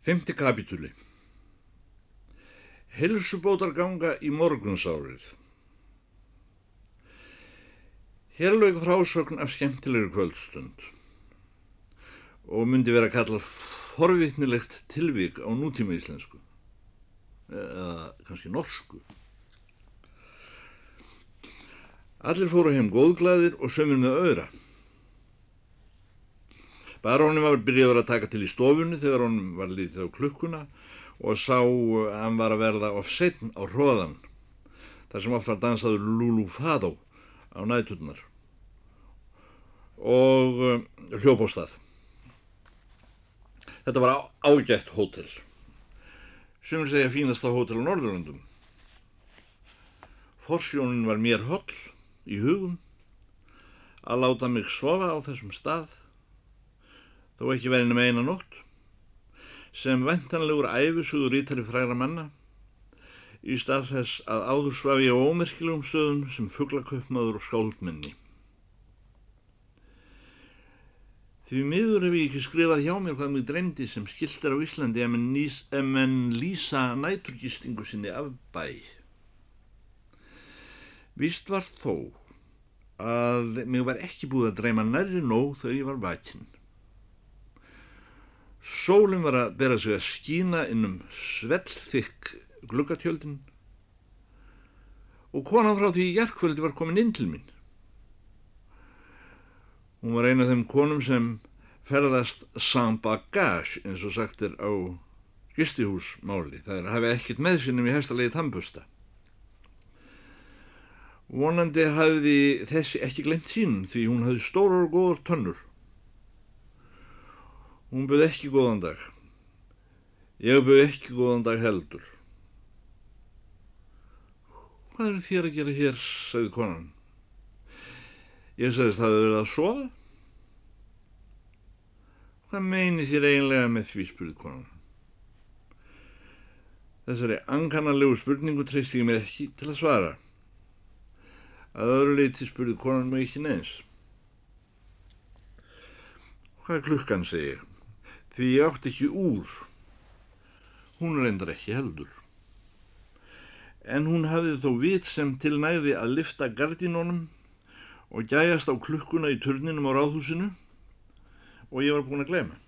Femti kapitúli Helsubótar ganga í morgunsárið Hér lög frásögn af skemmtilegri kvöldstund og myndi vera kallað forvitnilegt tilvík á nútíma íslensku eða kannski norsku. Allir fóru heim góðglæðir og sömur með öðra. Barónum var byrjaður að taka til í stofunni þegar honum var lítið á klukkuna og sá að hann var að verða of setn á hróðan þar sem ofta dansaður Lulu Fado á nætturnar og uh, hljóp á stað. Þetta var ágætt hótel sem segja fínasta hótel á Norðurlandum. Forsjónin var mér höll í hugum að láta mig sofa á þessum stað þó ekki verið nema eina nótt, sem ventanlegur æfisugur ítari fræra manna, í stað þess að áður svafi á ómerkilegum stöðum sem fugglaköpmaður og skáldminni. Því miður hef ég ekki skrifað hjá mér hvað mig dreymdi sem skiltar á Íslandi ef menn, nýs, ef menn lýsa næturgistingu sinni af bæ. Vist var þó að mig var ekki búið að dreyma nærri nóg þegar ég var vakinn. Sólinn var að bera sig að skína innum svellþykk gluggatjöldin og konan frá því í jerkvöldi var komin inn til mín. Hún var eina af þeim konum sem ferðast sans bagage eins og sagt er á gistihúsmáli. Það er að hafa ekkert með sinnum í hefstalegi tampusta. Vonandi hafði þessi ekki glemt sín því hún hafði stórar og góðar tönnur Hún bauð ekki góðan dag. Ég bauð ekki góðan dag heldur. Hvað eru þér að gera hér, sagði konan. Ég sagðist að það verið að sofa. Hvað meini þér eiginlega með því, spurði konan. Þessari ankanalegu spurningu treysti ég mér ekki til að svara. Að öðru leiti spurði konan mig ekki neins. Hvað er klukkan, segi ég því ég átt ekki úr. Hún reyndar ekki heldur. En hún hafði þó vit sem tilnæði að lifta gardínónum og gæjast á klukkuna í turninum á ráðhúsinu og ég var búin að glema.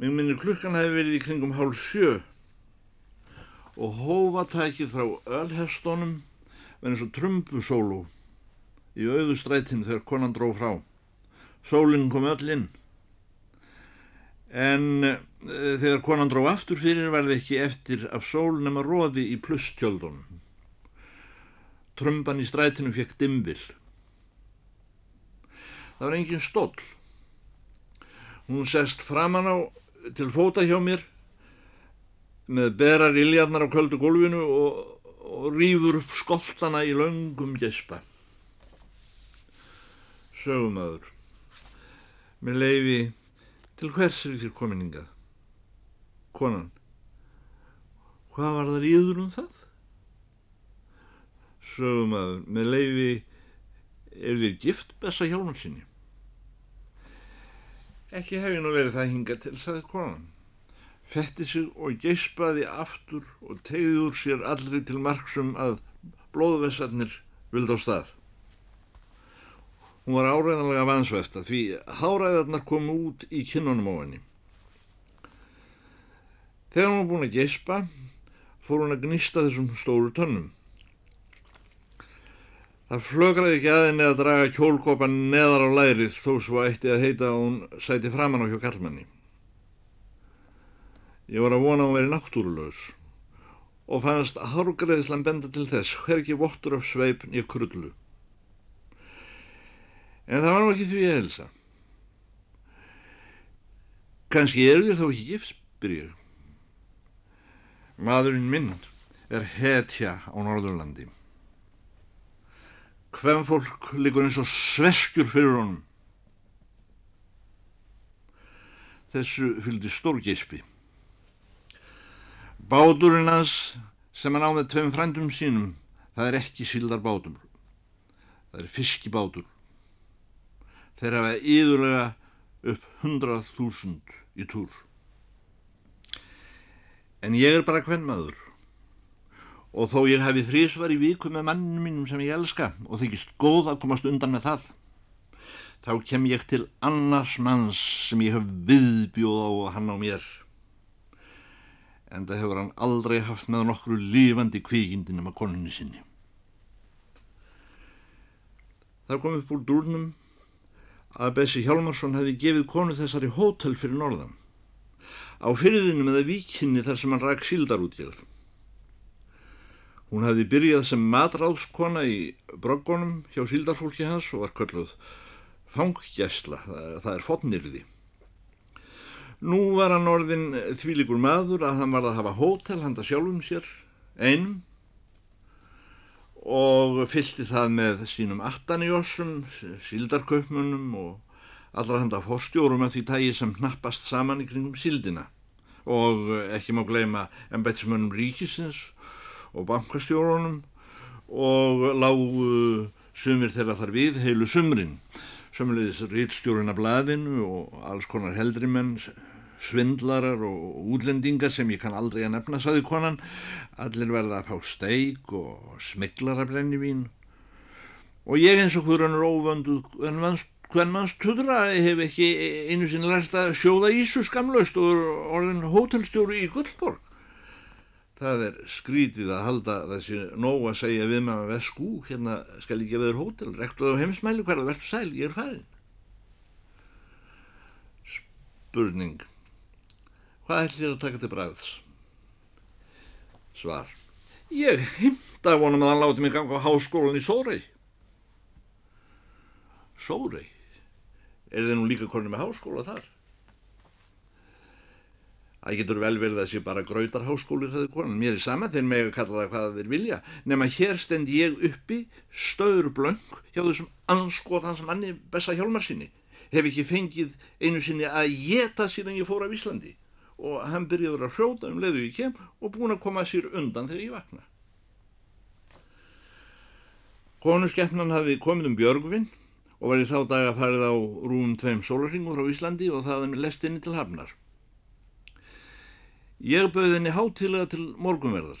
Mér minnir klukkan hefði verið í kringum hálf sjö og hófatækið frá ölhestónum verið eins og trumbusólu í auðustrættin þegar konan dró frá. Sólinn kom öll inn en uh, þegar konan dró aftur fyrir var það ekki eftir af sól nema róði í plustjöldunum. Trumban í strætinu fekk dimbil. Það var engin stóll. Hún sest framann á til fóta hjá mér með berar iljarnar á köldu gólfinu og, og rýfur upp skoltana í laungum gespa. Sögumöður. Með leifi Til hvers er þér komin yngað? Konan. Hvað var þar íður um það? Sögum að með leifi er þér gift bessa hjálmarsinni. Ekki hef ég nú verið það hingað til, saði konan. Fetti sig og geispaði aftur og tegði úr sér allri til marksum að blóðvessarnir vild á stað. Hún var áræðanlega vansvefta því háræðarnar komu út í kinnunum á henni. Þegar hún var búin að gespa fór hún að gnista þessum stóru tönnum. Það flögraði ekki aðeins að draga kjólkopan neðar á lærið þó svo eitti að heita að hún sæti framann á hjá kallmanni. Ég var að vona að hún veri náttúrulegs og fannst hárgreðislan benda til þess hver ekki vottur af sveipn í krullu. En það var nú ekki því að helsa. Kanski eru þér þá ekki gift, byrjur. Maðurinn minn er hetja á Norðurlandi. Hvem fólk likur eins og sveskjur fyrir honum. Þessu fylgdi stór gespi. Báturinn hans sem hann á með tveim frændum sínum, það er ekki síldar bátum. Það er fiskibátur þeir hafa íðurlega upp hundrað þúsund í túr. En ég er bara hvern maður og þó ég hefi þrísvar í viku með manninu mínum sem ég elska og þykist góð að komast undan með það þá kem ég til annars manns sem ég hef viðbjóð á hann á mér en það hefur hann aldrei haft með nokkru lífandi kvíkindinum að konunni sinni. Það kom upp úr dúrnum að Bessi Hjálmarsson hefði gefið konu þessari hótel fyrir norðan á fyrirðinu með að víkinni þar sem hann ræk síldar út í það. Hún hefði byrjað sem matráðskona í broggunum hjá síldarfólki hans og var kölluð fanggæsla, það er fotnirði. Nú var hann orðin þvílikur maður að hann var að hafa hótel handa sjálfum sér, einum, og fylgti það með sínum attanjósum, síldarkaupmunum og allra handa fórstjórum af því tægi sem knappast saman í kringum síldina. Og ekki má gleyma embetsmönnum ríkisins og bankastjórunum og lágu sumir þeirra þar við heilu sumrin. Sömulegis rítstjórun af blaðinu og alls konar heldrimenn svindlarar og útlendingar sem ég kann aldrei að nefna, saði konan. Allir verða að fá steik og smiglar að brenni vín og ég eins og hverjan er óvöndu hvern manns tudra hef ekki einu sinni lært að sjóða Ísu skamlaust og orðin hótelstjóru í Guldborg það er skrítið að halda þessi nóg að segja við með að vesku, hérna skal ég gefa þér hótel, rektuð á heimsmæli hverða verður sæl, ég er farin. Spurning, hvað ætlir að taka til bræðs? Svar, ég himta vonum að hann láti mig ganga á háskólan í Sórei. Sórei? Er þið nú líka konið með háskóla þar? Það getur vel verið að sé bara grautarháskóli það er konan, mér er sama þeir með að kalla það hvað þeir vilja, nema hér stend ég uppi, stöður blöng hjá þessum anskotans manni Bessa Hjálmar sinni, hef ekki fengið einu sinni að geta síðan ég fór af Íslandi og hann byrjaður að hrjóta um leiðu ég kem og búin að koma sér undan þegar ég vakna. Konuskeppnan hafi komið um Björgvinn og var í þá dag að farið á rúum tveim sólarringur á Íslandi og það er lestinni til Hafnar. Ég bauði henni hátilega til morgunverðar.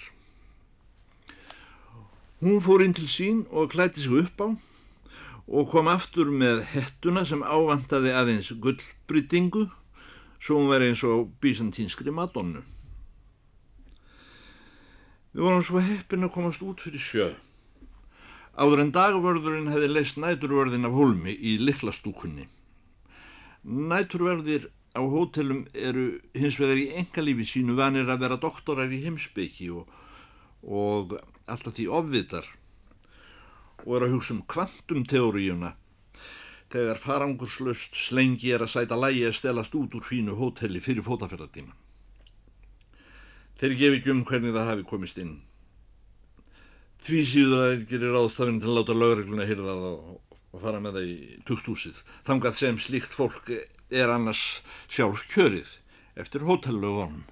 Hún fór inn til sín og klætti sig upp á og kom aftur með hettuna sem ávantaði aðeins gullbryttingu svo hún væri eins og bísantínskri madonnu. Við vorum svo heppin að komast út fyrir sjö. Áður en dagvörðurinn hefði leist næturvörðin af holmi í liklastúkunni. Næturvörðir á hótelum eru hins vegar í engalífi sínu vanir að vera doktorar í heimsbyggi og, og alltaf því ofvitar og eru að hugsa um kvantumteóriuna þegar farangurslöst slengi er að sæta lægi að stelast út úr fínu hóteli fyrir fótaferðardíma. Þeir gefi ekki um hvernig það hafi komist inn. Því síður að þeir gerir ástafinn til að láta lögregluna hýrða það og fara með það í tukthúsið þangað sem slíkt fólk er annars sjálf kjörið eftir hótellögunum.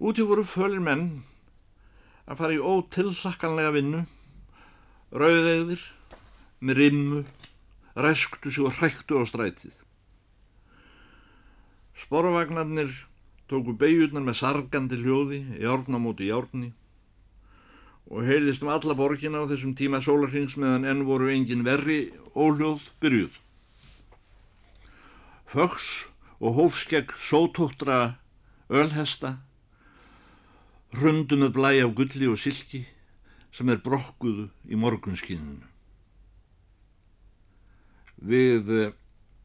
Úti voru fölur menn að fara í ótillakkanlega vinnu, rauðegðir, með rimmu, ræsktu sig og hræktu á strætið. Sporvagnarnir tóku beigjurnar með sargandi hljóði í árnamóti í árni og heyrðist um alla borgina á þessum tíma sólarhings meðan enn voru engin verri óljóð byrjuð. Fögs og hófskegg sótóttra ölhesta, hrundu með blæ af gulli og silki sem er brokkuðu í morgunskinninu. Við eh,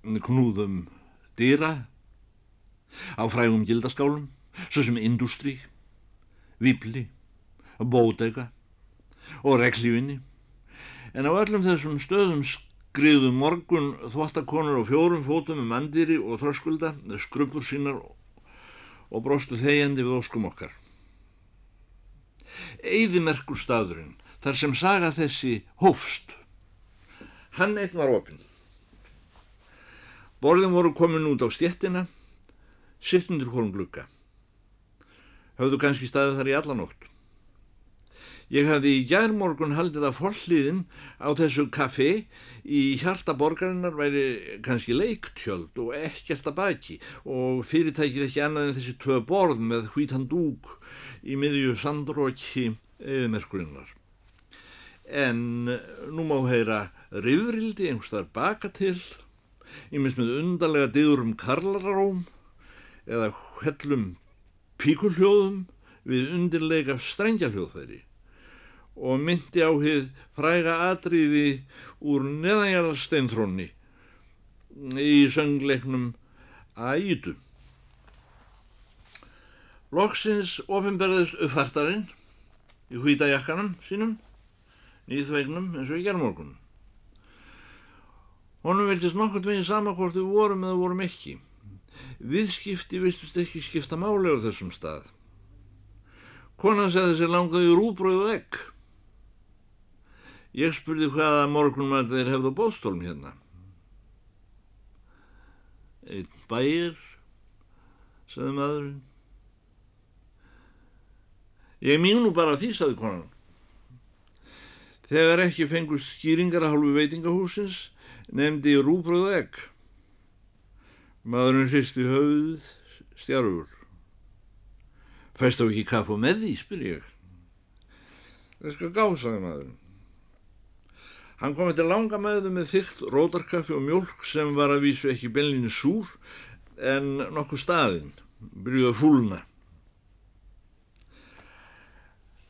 knúðum dýra á frægum gildaskálum, svo sem industrí, vibli, bótega og reglífinni en á öllum þessum stöðum skriðu morgun þvottakonur á fjórum fótum með mandýri og þröskulda með skrupur sínar og brostu þegjandi við óskum okkar. Eðimerkur staðurinn, þar sem saga þessi hófst, hann einn var opinn. Borðin voru komin út á stjettina, sittundur hvorum glukka. Hafðu kannski staðið þar í allanótt. Ég hafði í gærmorgun haldið að forliðin á þessu kaffi í hjarta borgarinnar væri kannski leiktjöld og ekkert að baki og fyrirtækið ekki annað en þessi tvö borð með hvítan dúk í miðju sandróki eðmerkurinnar. En nú má heyra rifrildi einhverstaðar baka til, ímins með undarlega diður um karlararóm eða hellum píkuljóðum við undirleika strengjaljóðfæri og myndi á hið fræga atriði úr neðanjarðarsteinþrónni í söngleiknum Ædu. Loksins ofinberðist uppfærtarinn í hvítajakkanum sínum, nýðvegnum eins og í gerðmorgunum. Honum viltist nokkurt veginn samakort við vorum eða vorum ekki. Viðskipti vistust ekki skipta máli á þessum stað. Konan segði sér langaði rúbröð og egg. Ég spurði hvaða morgunmat þeir hefðu á bóstólum hérna. Einn bæir, sagði maðurinn. Ég mín nú bara því, sagði konan. Þegar ekki fengust skýringar að hálfu veitingahúsins, nefndi ég rúbröðu egg. Maðurinn hristi höfuð, stjárfur. Fæst á ekki kaff og með því, spyr ég. Það skal gá, sagði maðurinn. Hann kom eftir langa meðu með þygt rótarkaffi og mjölk sem var að vísu ekki beinlinni súr en nokkuð staðinn, byrjuð að fúlna.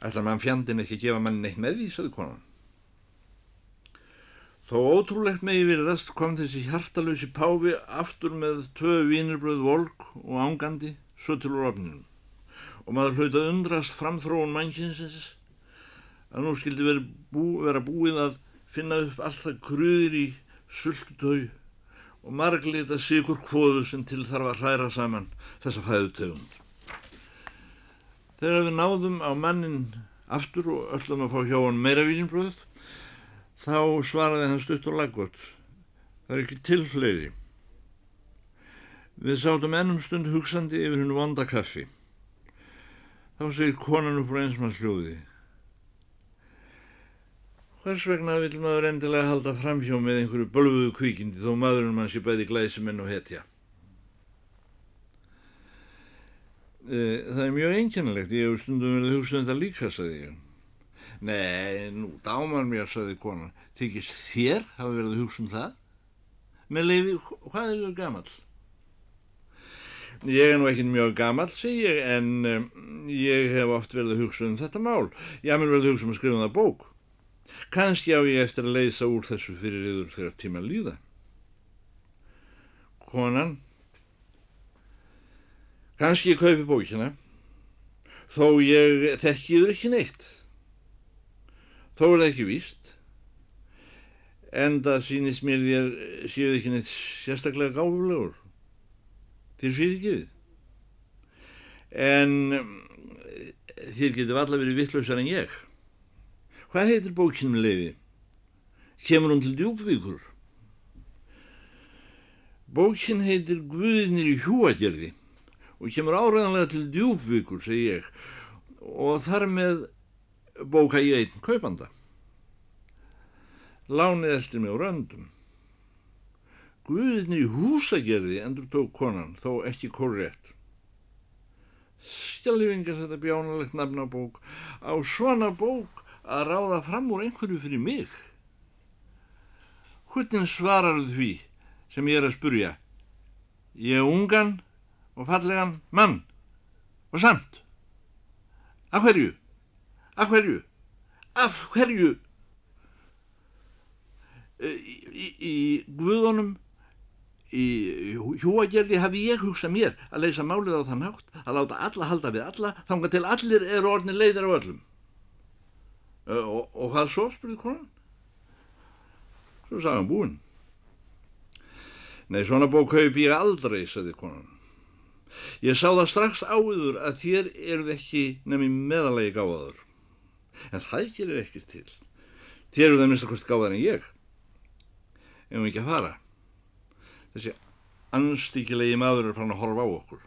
Ætlar mann fjandin ekki að gefa mann neitt með því, saði konan. Þó ótrúlegt megi virðast kom þessi hjartalösi páfi aftur með tvö vínirbröð volk og ángandi svo til úr ofninum og maður hlaut að undrast framþróun mannkinsins að nú skildi vera, bú, vera búið að finna upp alltaf kruðir í sultutau og marglita sigur kvóðu sem til þarf að hræra saman þessa fæðutegund. Þegar við náðum á mannin aftur og öllum að fá hjá hann meira vínbröð, þá svaraði hann stutt og laggott. Það er ekki til fleiri. Við sátum ennum stund hugsandi yfir hennu vonda kaffi. Þá segir konan upp frá einsmannsljóði. Hvers vegna vil maður endilega halda framhjá með einhverju bölfuðu kvíkindi þó maðurinn mann sé bæði glæsimenn og hetja? E, það er mjög einkennilegt, ég hef stundum verið hugsað um þetta líka, saði ég. Nei, nú dámar mér, saði konan, þykist þér hafa verið hugsað um það? Með leiði, hvað er það gammal? Ég er nú ekki mjög gammal, segi ég, en um, ég hef oft verið að hugsa um þetta mál. Ég haf mér verið að hugsa um að skrifa um það bók. Kanski á ég eftir að leysa úr þessu fyrir yður þegar tíma líða. Konan, kannski ég kaupi bókina, þó ég þekki yður ekki neitt. Þó er það ekki víst, en það sýnist mér þér séu ekki neitt sérstaklega gáfulegur. Þér fyrir ekki við. En þér getur allar verið vittlausar en ég. Hvað heitir bókinum leiði? Kemur hún til djúbvíkur? Bókin heitir Guðinir í hjúagerði og kemur áræðanlega til djúbvíkur, segi ég, og þar með bóka ég einn kaupanda. Lánið eftir mig á röndum. Guðinir í húsagerði endur tók konan, þó ekki korrétt. Stjálfingar þetta bjánalegt nafna bók. Á svona bók að ráða fram úr einhverju fyrir mig. Hvernig svarar því sem ég er að spurja? Ég er ungan og fallegan mann og samt. Af hverju? Af hverju? Af hverju? Í, í, Guðunum, í hjúagerði hafi ég hugsað mér að leysa málið á þann hátt að láta alla halda við alla þángar til allir eru orðin leiðir á öllum. Og, og hvað svo, spurði konan? Svo sagði hann búinn. Nei, svona bók haup ég aldrei, sagði konan. Ég sá það strax áður að þér eruð ekki nefnir meðalagi gáðaður. En það gerir ekki til. Þér eruð það minnst kosti gáðar en ég. Ef við ekki að fara. Þessi anstíkilegi maður er fann að horfa á okkur.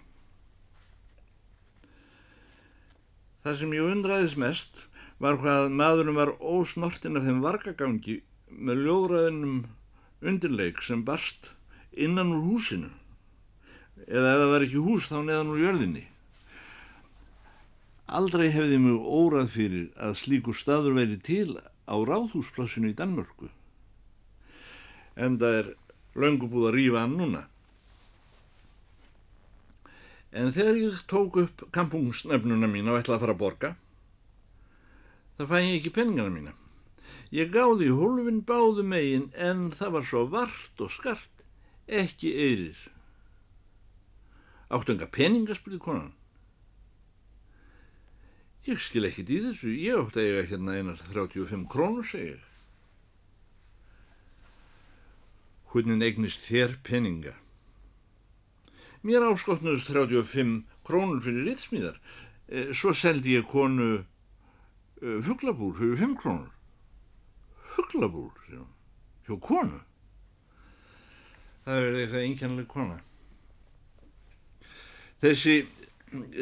Það sem ég undraðis mest var hvað maðurum var ósnortin af þeim vargagangi með ljóðræðinum undirleik sem barst innan úr húsinu eða ef það var ekki hús þá neðan úr jörðinni. Aldrei hefði mjög órað fyrir að slíkur staður veri til á ráðhúsplassinu í Danmörku. En það er löngu búið að rýfa hann núna. En þegar ég tók upp kampungsnefnuna mín og ætlaði að fara að borga, það fæ ég ekki peningana mína. Ég gáði hólfin báðu megin en það var svo vart og skart, ekki eyrir. Áttu enga peninga, spurði konan. Ég skil ekkit í þessu, ég átti að eiga hérna einar 35 krónur, segi ég. Hvernig eignist þér peninga? Mér áskotnust 35 krónur fyrir ritsmíðar. Eh, svo seldi ég konu uh, fuglabúr fyrir 5 krónur. Fuglabúr, sér hún, hjá konu. Það verði eitthvað einkennlega kona. Þessi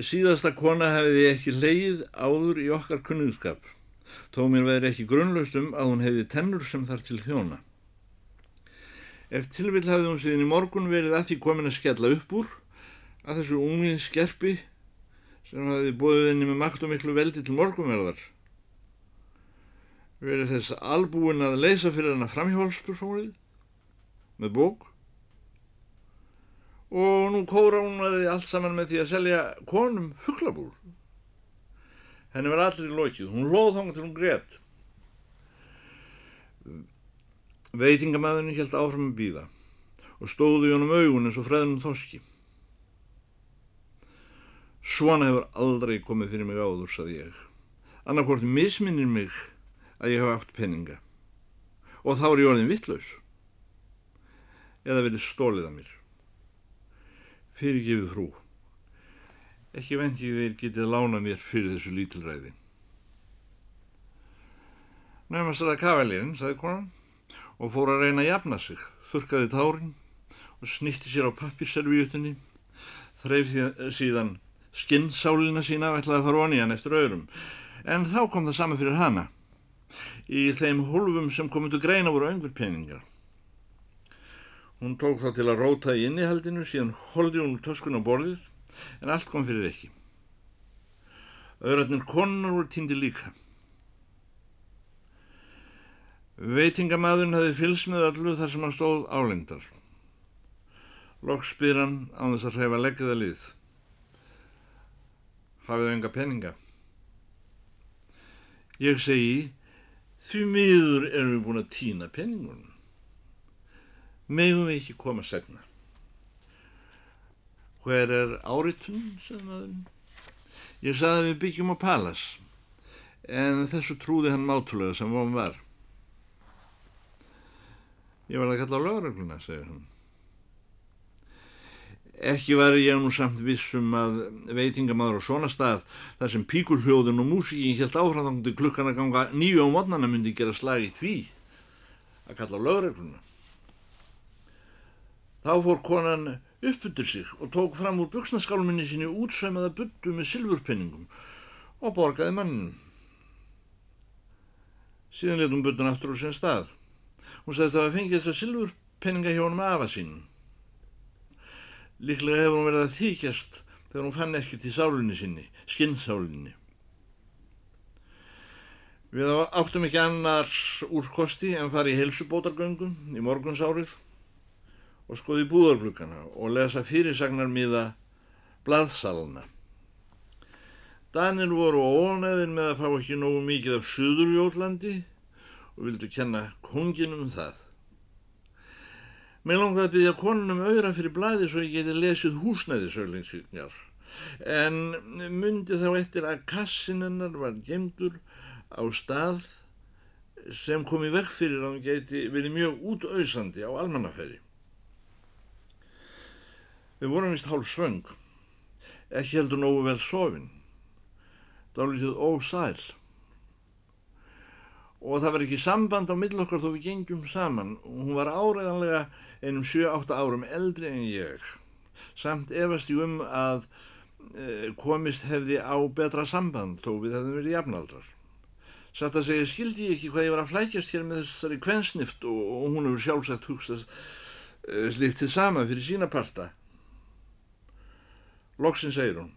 síðasta kona hefði ekki leið áður í okkar kunningskap. Þó mér verði ekki grunnlaust um að hún hefði tennur sem þar til þjóna. Ef tilvill hafði hún síðan í morgun verið að því komin að skella upp úr að þessu ungin skerpi sem hafði bóðið henni með makt og miklu veldi til morgunverðar. Verið þess albúin að leysa fyrir hana framhjálpsperfónið með bók og nú kóra hún að því allt saman með því að selja konum hugglabúr. Henni var allir í lokið, hún róð þóng til hún greitt. Veitingamæðurinn held áfram að býða og stóði honum augun eins og freðnum þoski. Svona hefur aldrei komið fyrir mig áður, saði ég. Annarkort misminnir mig að ég hafa átt penninga og þá er ég orðin vittlaus eða verið stólið að mér fyrirgefið frú. Ekki vendi ég þeir getið lána mér fyrir þessu lítilræði. Nefnast að það kavalérinn, saði konan, og fór að reyna að jafna sig, þurkaði tárin og snitti sér á pappiserviutinni, þreif síðan skinnsálina sína og ætlaði að fara onni hann eftir öðrum. En þá kom það saman fyrir hana. Í þeim hólfum sem komundu greina voru öngur peningar. Hún tók þá til að róta í innihaldinu, síðan holdi hún töskun á borðið, en allt kom fyrir ekki. Öðratnir konur voru týndi líka. Veitingamadun hafi fylst með allu þar sem hann stóð álengdar. Loks spyr hann á þess að hrefa leggiða lið. Hafið enga peninga? Ég segi, því miður erum við búin að týna peningunum megum við ekki koma segna. Hver er áritun, sagði maðurinn. Ég sagði að við byggjum á palas, en þessu trúði hann mátulega sem von var. Ég var að kalla á lögregluna, segir hann. Ekki var ég nú samt vissum að veitingamadur á svona stað þar sem píkurhljóðin og músíkin helt áframþangandi klukkan að ganga nýju á modnana myndi gera slag í tví að kalla á lögregluna. Þá fór konan upp undir sig og tók fram úr buksnaskálminni sinni útsæmaða byttu með silfurpenningum og borgaði mannin. Síðan letum byttun aftur úr sen stað. Hún sagði það að fengi þessa silfurpenninga hjá honum afa sín. Líklega hefur hún verið að þykjast þegar hún fann ekkert í sálinni sinni, skinnsálinni. Við áttum ekki annars úrkosti en farið í helsubótargöngum í morgunsárið og skoði búðarglukana og lesa fyrirsagnar miða blaðsalana. Danir voru ónæðin með að fá ekki nógu mikið af Suðurjólandi og vildu kenna konginum um það. Mér langaði að byggja konunum auðra fyrir blaði svo ég geti lesið húsnæðisauðlingsvíkjar en myndi þá eftir að kassinennar var gemdur á stað sem kom í vekk fyrir að hann geti verið mjög útauðsandi á almannafæri. Við vorum vist hálf svöng, ekki heldur nógu vel sofin, dálítið ósæl. Og það var ekki samband á mill okkar þó við gengjum saman. Hún var áræðanlega einum 7-8 árum eldri en ég. Samt efast ég um að e, komist hefði á betra samband þó við hefðum verið jafnaldrar. Satt að segja skildi ég ekki hvað ég var að flækjast hér með þessari kvensnift og, og hún hefur sjálfsagt hugsað uh, slikt til sama fyrir sína parta. Loksin segir hún.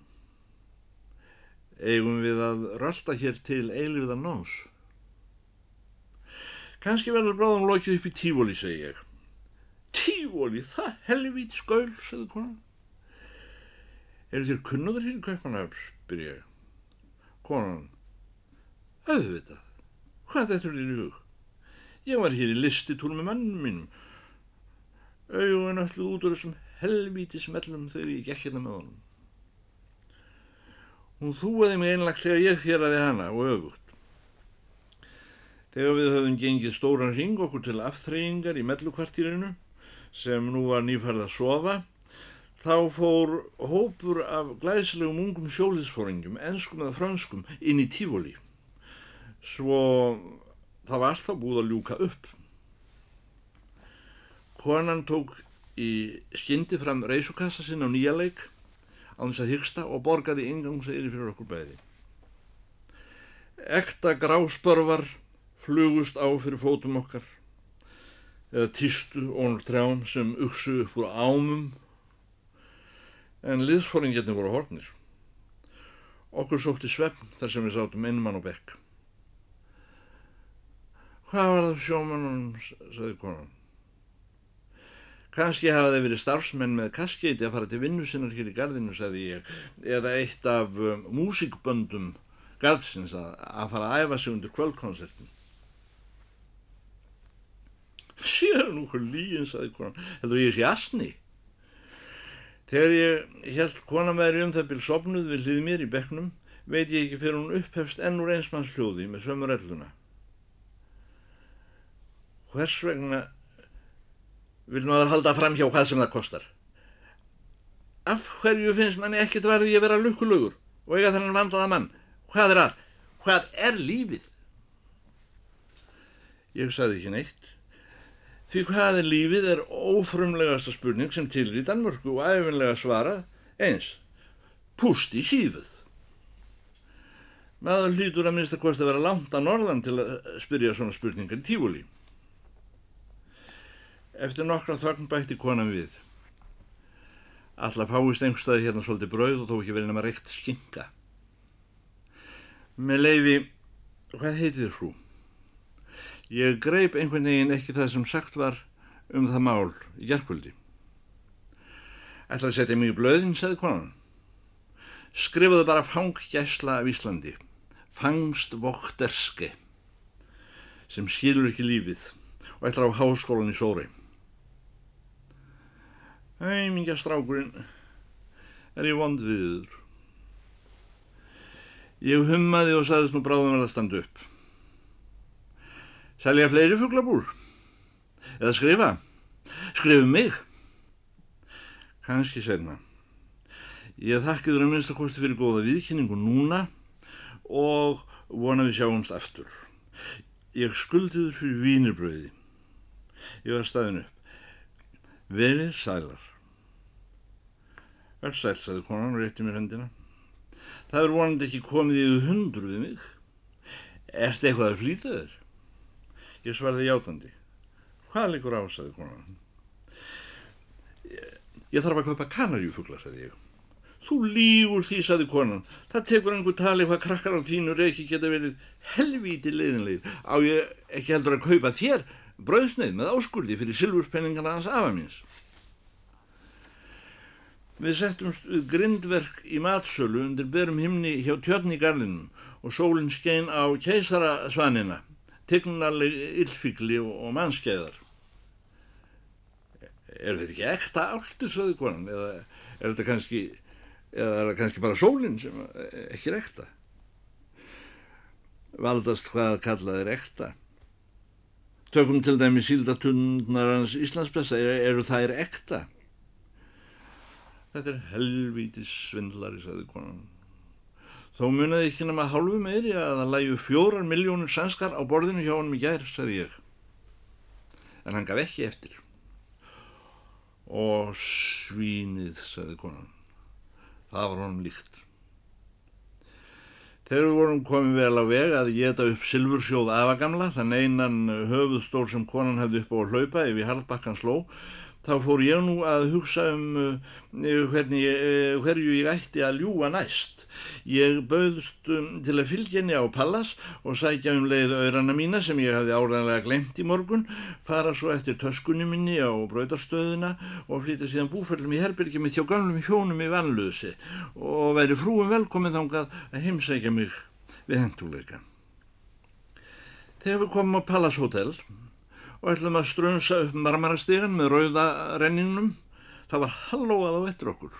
Eigum við að rölda hér til eilirðan nóns. Kanski verður bráðum lokið upp í tífóli, segi ég. Tífóli, það helvít skaul, segði konan. Er þér kunnuður hér í Kaupanöfn, spyr ég. Konan, auðvitað, hvað þetta er þér í hug? Ég var hér í listitur með mannum mínum. Augun öllu út úr þessum helvíti smellum þegar ég gekk hérna með honum. Hún þúaði mig einlagt þegar ég héraði hana og öfugt. Þegar við höfum gengið stóran ring okkur til aftreyingar í mellukvartýrinu sem nú var nýfærð að sofa, þá fór hópur af glæslegum ungum sjóliðsfóringum, enskum eða franskum, inn í tífóli. Svo það var þá búið að ljúka upp. Konan tók í skyndi fram reysukassa sinn á nýja leik á þess að hyggsta og borgaði ingangsegri fyrir okkur bæði. Ekta gráspörvar flugust á fyrir fótum okkar eða týstu ónur trjám sem uksu upp úr ámum en liðsfóringetni voru hornir. Okkur sótti svefn þar sem við sátum einmann og bekk. Hvað var það sjómanum, saði konan. Kanski hafa þeir verið starfsmenn með kaskeiti að fara til vinnu sinnar hér í gardinu, saði ég, eða eitt af um, músikböndum gardsins að, að fara að æfa sig undir kvöldkonsertin. Sér nú hvað líin, saði konan, heldur ég sé asni. Þegar ég held kona með þér um það byrj sopnuð við hlið mér í bekknum, veit ég ekki fyrir hún upphefst ennur einsmanns hljóði með sömur elluna. Hvers vegna vil maður halda fram hjá hvað sem það kostar? Af hverju finnst manni ekkert varði ég vera lukkulögur og eiga þennan vandlaða mann? Hvað er að? Hvað er lífið? Ég saði ekki neitt. Því hvað er lífið er ófrumlegasta spurning sem til í Danmörku og æfinlega svarað eins. Púst í sífuð. Maður hlýtur að minnst að kosti að vera langt að norðan til að spyrja svona spurningar í tífúli. Eftir nokkra þögn bætti konan við. Alla fáist einhverstaði hérna svolítið brauð og þó ekki verið nema reykt skinka. Með leifi, hvað heitir þér frú? Ég greip einhvern veginn ekki það sem sagt var um það mál í gerðkvöldi. Ætlaði að setja mig í blöðin, sagði konan. Skrifaðu bara fanggæsla af Íslandi. Fangst vokterske sem skilur ekki lífið og ætlar á háskólan í Sóri. Æ, mingja strákurinn, er ég vond viður. Ég hummaði og saðist nú bráðum að standa upp. Selja fleiri fugglabúr? Eða skrifa? Skrifu mig? Kanski segna. Ég þakki þér að minnst að kosti fyrir góða viðkynningu núna og vona við sjáumst aftur. Ég skuldi þér fyrir vínirbröði. Ég var staðin upp. Verið sælar. Verð sæl, sagði konan og rétti mér hendina. Það er vonandi ekki komið í hundur við mig. Erst eitthvað að flýta þér? Ég svarði játandi. Hvað leikur á, sagði konan. Ég, ég þarf að kaupa kanarjúfugla, sagði ég. Þú lígur því, sagði konan. Það tekur einhver tali hvað krakkar á þínu reiki geta verið helvíti leiðinleir. Á ég ekki heldur að kaupa þér bröðsneið með áskuldi fyrir silfurspenningana hans afa míns. Við settumst við grindverk í matsölu undir berum himni hjá tjörn í garlinum og sólinn skein á keisarasvanina tignaleg illfíkli og mannskeiðar. Er þetta ekki ekta áltur, saði konan, eða er þetta kannski, kannski bara sólinn sem ekki er ekta? Valdast hvað kallað er ekta? Tökum til dæmi síldatundnarans Íslandspressa, eru þær ekta? Þetta er helvítis svindlari, saði konan. Þó munaði ekki nema hálfu meiri að það læju fjórar miljónur sænskar á borðinu hjá hann í gær, sagði ég. En hann gaf ekki eftir. Og svínið, sagði konan. Það var honum líkt. Þegar við vorum komið vel á veg að geta upp silfursjóð afagamla, þann einan höfuðstól sem konan hefði upp á að hlaupa ef ég harðbakkan sló, þá fór ég nú að hugsa um uh, hvernig, uh, hverju ég ætti að ljúa næst. Ég bauðst um, til að fylgja henni á Pallas og sækja um leið öðrana mína sem ég hafði áræðanlega glemt í morgun, fara svo eftir töskunni minni á bröydarstöðuna og flytja síðan búföllum í herbyrgi mitt hjá gamlum hjónum í vannlösi og væri frúum velkominn þángað að heimsækja mig við henduleika. Þegar við komum á Pallas Hotel og ætlum að strönsa upp marmarastegan með rauða renningnum. Það var hallóað á ettir okkur.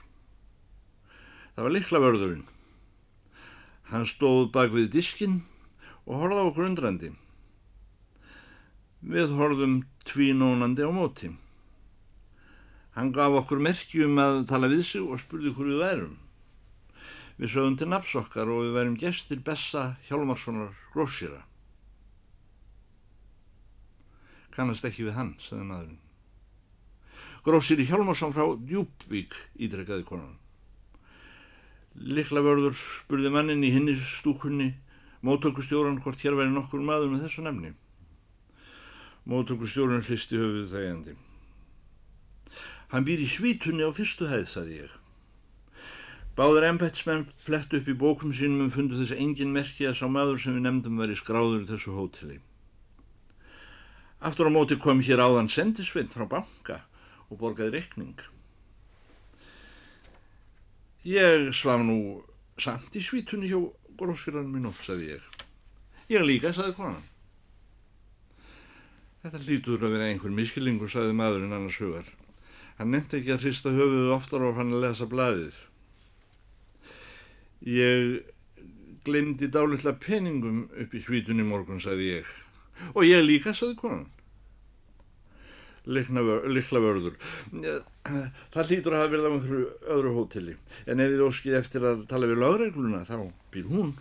Það var likla vörðurinn. Hann stóð bak við diskin og horfði á okkur undrandi. Við horfðum tvínónandi á móti. Hann gaf okkur merkjum að tala við sig og spurði hverju við værum. Við sögum til nafsokkar og við værum gestir Bessa Hjálmarssonar grósýra. Kannast ekki við hann, sagði maðurinn. Grósir í Hjálmarsson frá Djúbvík, ídrekkaði konan. Likla vörður spurði mannin í hinni stúkunni, mótökustjóran hvort hér væri nokkur maður með þessu nefni. Mótökustjóran hlisti höfuð þegjandi. Hann býr í svítunni á fyrstu hæð, sagði ég. Báður embetsmenn flett upp í bókum sínum og fundu þess engin merki að sá maður sem við nefndum væri skráður í þessu hóteli. Aftur á móti kom hér áðan sendisvinn frá banka og borgaði rekning. Ég svaf nú samt í svítunni hjá grósirann minn upp, sagði ég. Ég líka, sagði konan. Þetta lítur að vera einhver miskilingur, sagði maðurinn annars hugar. Hann nefndi ekki að hrista höfuðu oftar og fann að lesa blæðið. Ég glemdi dálitla peningum upp í svítunni morgun, sagði ég. Og ég líka, saði konan. Likla vörður. Það hlýtur að hafa verið á einhverju öðru hóteli. En ef þið óskið eftir að tala við lögregluna, þá býr hún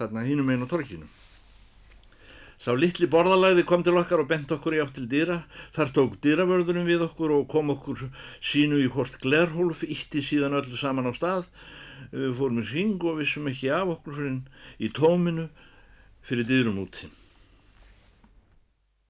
þarna hínum einu torkinu. Sá litli borðalagði kom til okkar og bent okkur í átt til dýra. Þar tók dýravörðunum við okkur og kom okkur sínu í hvort glerhólf, ítti síðan öllu saman á stað. Við fórum í ring og vissum ekki af okkur fyrir í tóminu fyrir dýrum úti.